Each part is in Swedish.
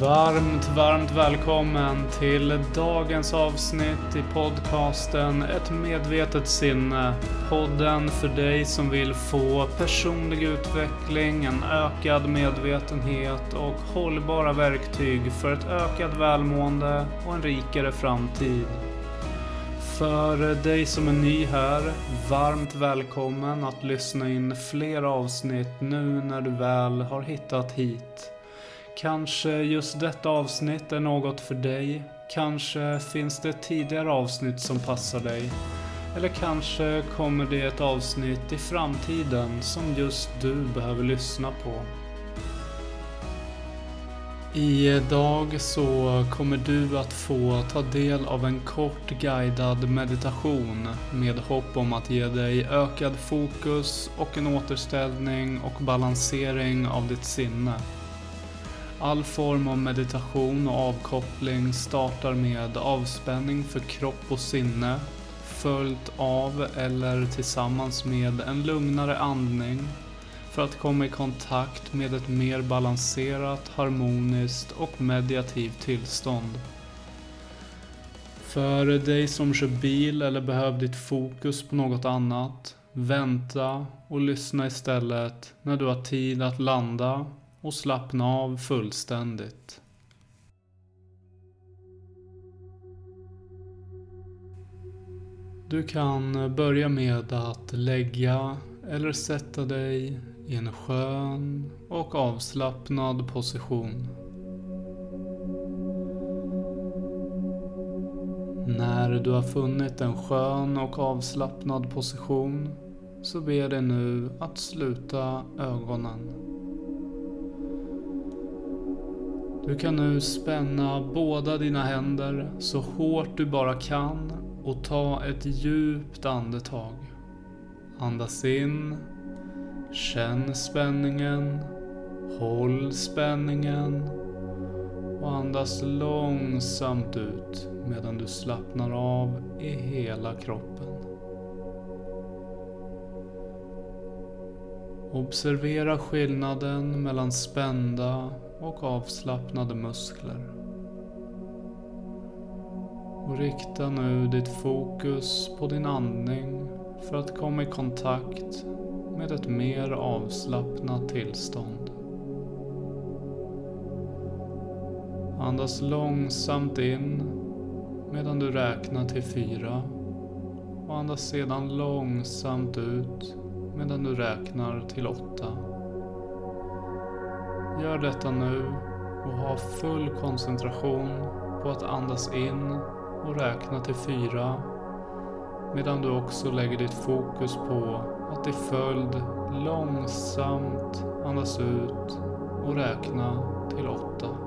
Varmt, varmt välkommen till dagens avsnitt i podcasten Ett medvetet sinne. Podden för dig som vill få personlig utveckling, en ökad medvetenhet och hållbara verktyg för ett ökat välmående och en rikare framtid. För dig som är ny här, varmt välkommen att lyssna in fler avsnitt nu när du väl har hittat hit. Kanske just detta avsnitt är något för dig. Kanske finns det tidigare avsnitt som passar dig. Eller kanske kommer det ett avsnitt i framtiden som just du behöver lyssna på. Idag så kommer du att få ta del av en kort guidad meditation med hopp om att ge dig ökad fokus och en återställning och balansering av ditt sinne. All form av meditation och avkoppling startar med avspänning för kropp och sinne följt av eller tillsammans med en lugnare andning för att komma i kontakt med ett mer balanserat, harmoniskt och mediativt tillstånd. För dig som kör bil eller behöver ditt fokus på något annat, vänta och lyssna istället när du har tid att landa och slappna av fullständigt. Du kan börja med att lägga eller sätta dig i en skön och avslappnad position. När du har funnit en skön och avslappnad position så ber jag dig nu att sluta ögonen. Du kan nu spänna båda dina händer så hårt du bara kan och ta ett djupt andetag. Andas in. Känn spänningen. Håll spänningen. Och andas långsamt ut medan du slappnar av i hela kroppen. Observera skillnaden mellan spända och avslappnade muskler. Och rikta nu ditt fokus på din andning för att komma i kontakt med ett mer avslappnat tillstånd. Andas långsamt in medan du räknar till fyra och andas sedan långsamt ut medan du räknar till åtta. Gör detta nu och ha full koncentration på att andas in och räkna till fyra medan du också lägger ditt fokus på att i följd långsamt andas ut och räkna till åtta.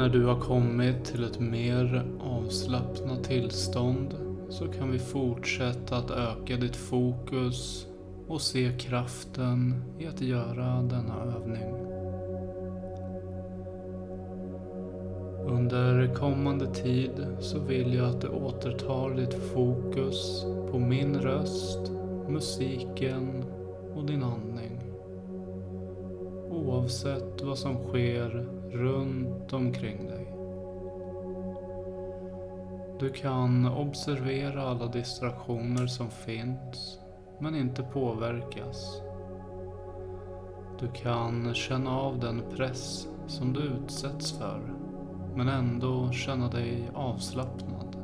När du har kommit till ett mer avslappnat tillstånd så kan vi fortsätta att öka ditt fokus och se kraften i att göra denna övning. Under kommande tid så vill jag att du återtar ditt fokus på min röst, musiken och din andning. Oavsett vad som sker runt omkring dig. Du kan observera alla distraktioner som finns men inte påverkas. Du kan känna av den press som du utsätts för men ändå känna dig avslappnad.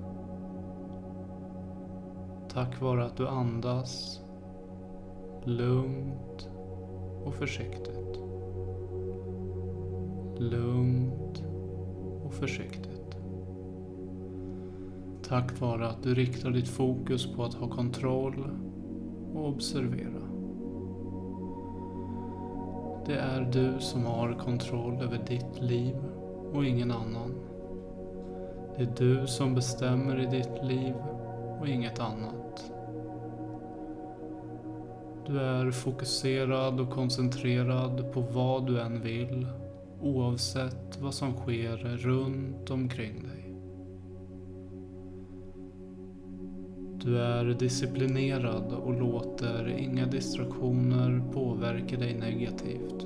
Tack vare att du andas lugnt och försiktigt. Lugnt och försiktigt. Tack vare att du riktar ditt fokus på att ha kontroll och observera. Det är du som har kontroll över ditt liv och ingen annan. Det är du som bestämmer i ditt liv och inget annat. Du är fokuserad och koncentrerad på vad du än vill oavsett vad som sker runt omkring dig. Du är disciplinerad och låter inga distraktioner påverka dig negativt.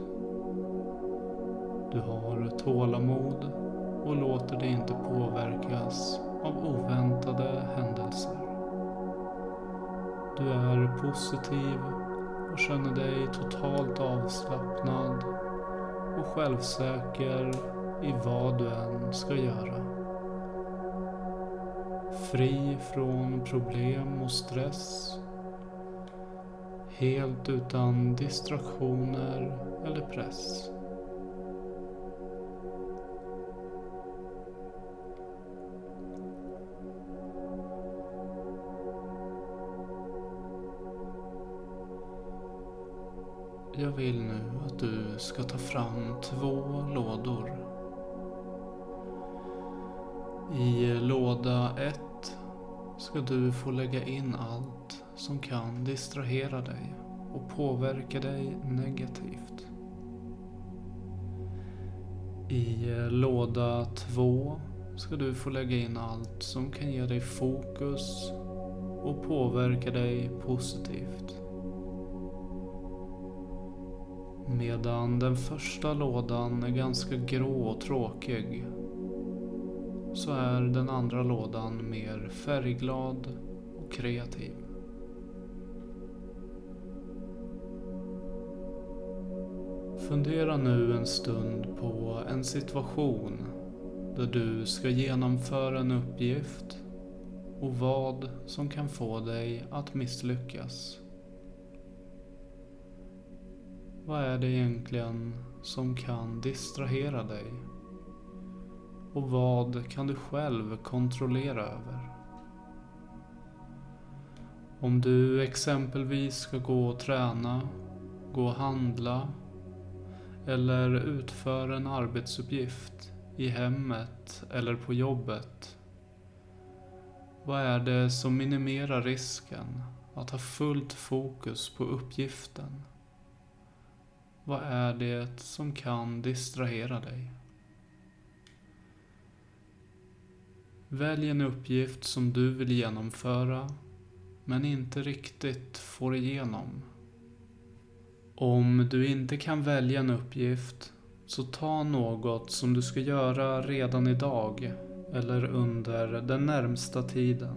Du har tålamod och låter dig inte påverkas av oväntade händelser. Du är positiv och känner dig totalt avslappnad och självsäker i vad du än ska göra. Fri från problem och stress. Helt utan distraktioner eller press. Jag vill nu att du ska ta fram två lådor. I låda 1 ska du få lägga in allt som kan distrahera dig och påverka dig negativt. I låda 2 ska du få lägga in allt som kan ge dig fokus och påverka dig positivt. Medan den första lådan är ganska grå och tråkig så är den andra lådan mer färgglad och kreativ. Fundera nu en stund på en situation där du ska genomföra en uppgift och vad som kan få dig att misslyckas. Vad är det egentligen som kan distrahera dig? Och vad kan du själv kontrollera över? Om du exempelvis ska gå och träna, gå och handla eller utföra en arbetsuppgift i hemmet eller på jobbet. Vad är det som minimerar risken att ha fullt fokus på uppgiften? Vad är det som kan distrahera dig? Välj en uppgift som du vill genomföra men inte riktigt får igenom. Om du inte kan välja en uppgift så ta något som du ska göra redan idag eller under den närmsta tiden.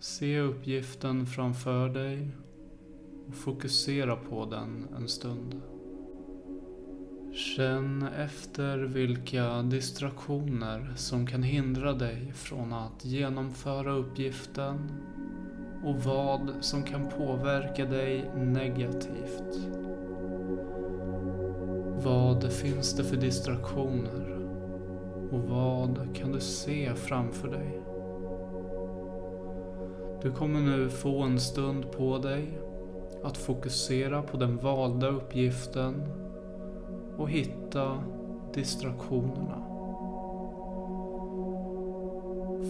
Se uppgiften framför dig och fokusera på den en stund. Känn efter vilka distraktioner som kan hindra dig från att genomföra uppgiften och vad som kan påverka dig negativt. Vad finns det för distraktioner? Och vad kan du se framför dig? Du kommer nu få en stund på dig att fokusera på den valda uppgiften och hitta distraktionerna.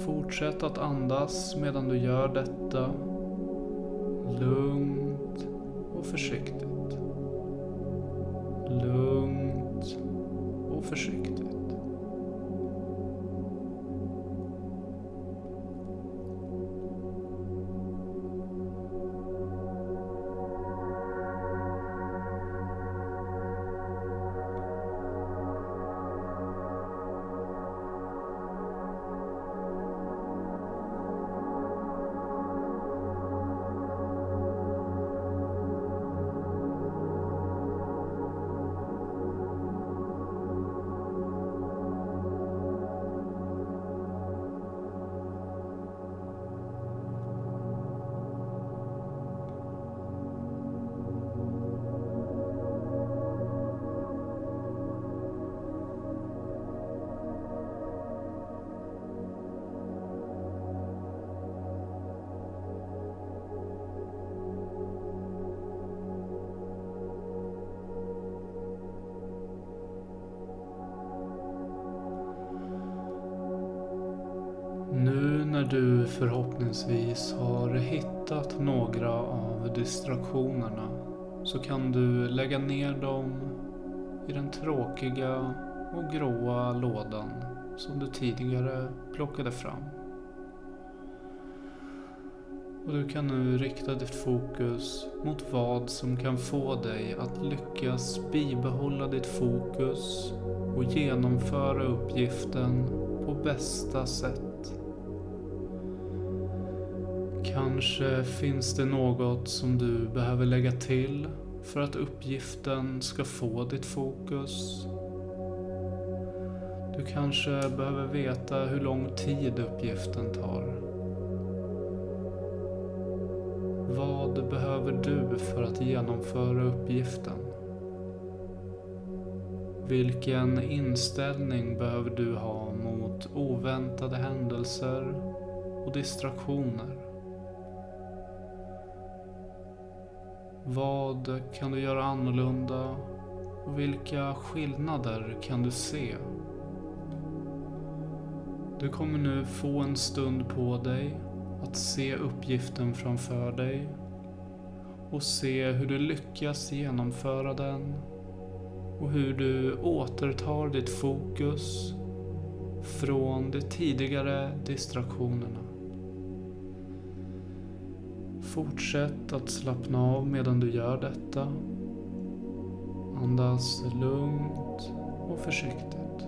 Fortsätt att andas medan du gör detta. Lugnt och försiktigt. Lugnt och försiktigt. Förhoppningsvis har hittat några av distraktionerna så kan du lägga ner dem i den tråkiga och gråa lådan som du tidigare plockade fram. Och du kan nu rikta ditt fokus mot vad som kan få dig att lyckas bibehålla ditt fokus och genomföra uppgiften på bästa sätt. Kanske finns det något som du behöver lägga till för att uppgiften ska få ditt fokus. Du kanske behöver veta hur lång tid uppgiften tar. Vad behöver du för att genomföra uppgiften? Vilken inställning behöver du ha mot oväntade händelser och distraktioner? Vad kan du göra annorlunda och vilka skillnader kan du se? Du kommer nu få en stund på dig att se uppgiften framför dig och se hur du lyckas genomföra den och hur du återtar ditt fokus från de tidigare distraktionerna. Fortsätt att slappna av medan du gör detta. Andas lugnt och försiktigt.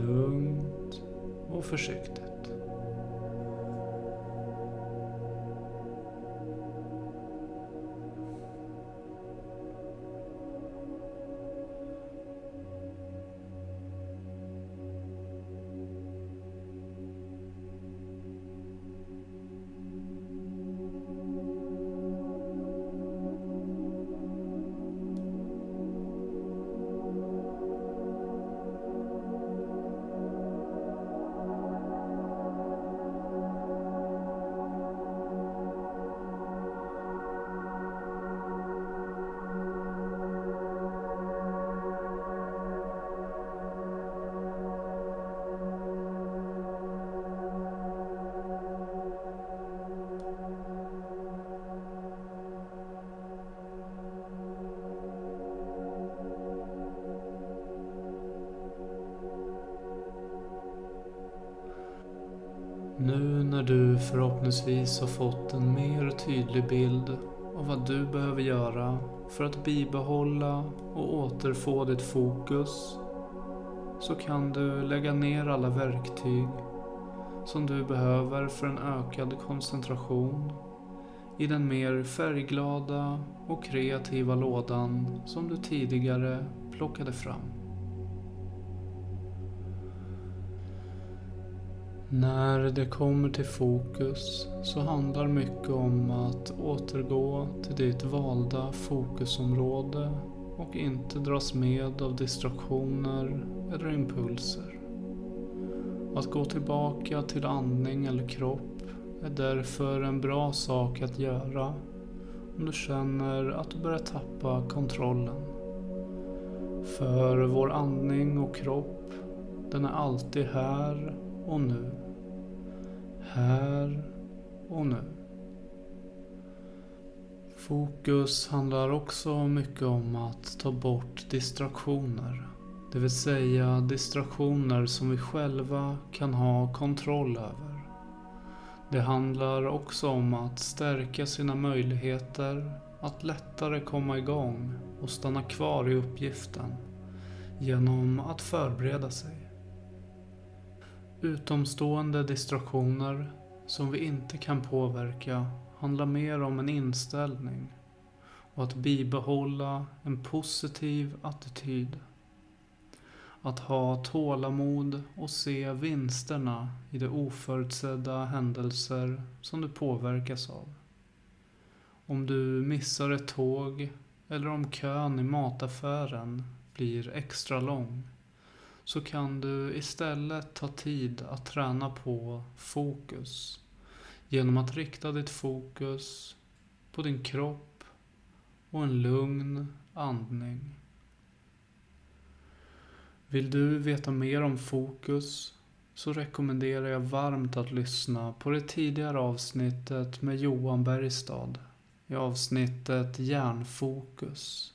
Lugnt och försiktigt. När du förhoppningsvis har fått en mer tydlig bild av vad du behöver göra för att bibehålla och återfå ditt fokus så kan du lägga ner alla verktyg som du behöver för en ökad koncentration i den mer färgglada och kreativa lådan som du tidigare plockade fram. När det kommer till fokus så handlar mycket om att återgå till ditt valda fokusområde och inte dras med av distraktioner eller impulser. Att gå tillbaka till andning eller kropp är därför en bra sak att göra om du känner att du börjar tappa kontrollen. För vår andning och kropp, den är alltid här och nu. Här och nu. Fokus handlar också mycket om att ta bort distraktioner. Det vill säga distraktioner som vi själva kan ha kontroll över. Det handlar också om att stärka sina möjligheter att lättare komma igång och stanna kvar i uppgiften genom att förbereda sig. Utomstående distraktioner som vi inte kan påverka handlar mer om en inställning och att bibehålla en positiv attityd. Att ha tålamod och se vinsterna i de oförutsedda händelser som du påverkas av. Om du missar ett tåg eller om kön i mataffären blir extra lång så kan du istället ta tid att träna på fokus genom att rikta ditt fokus på din kropp och en lugn andning. Vill du veta mer om fokus så rekommenderar jag varmt att lyssna på det tidigare avsnittet med Johan Bergstad. I avsnittet Hjärnfokus.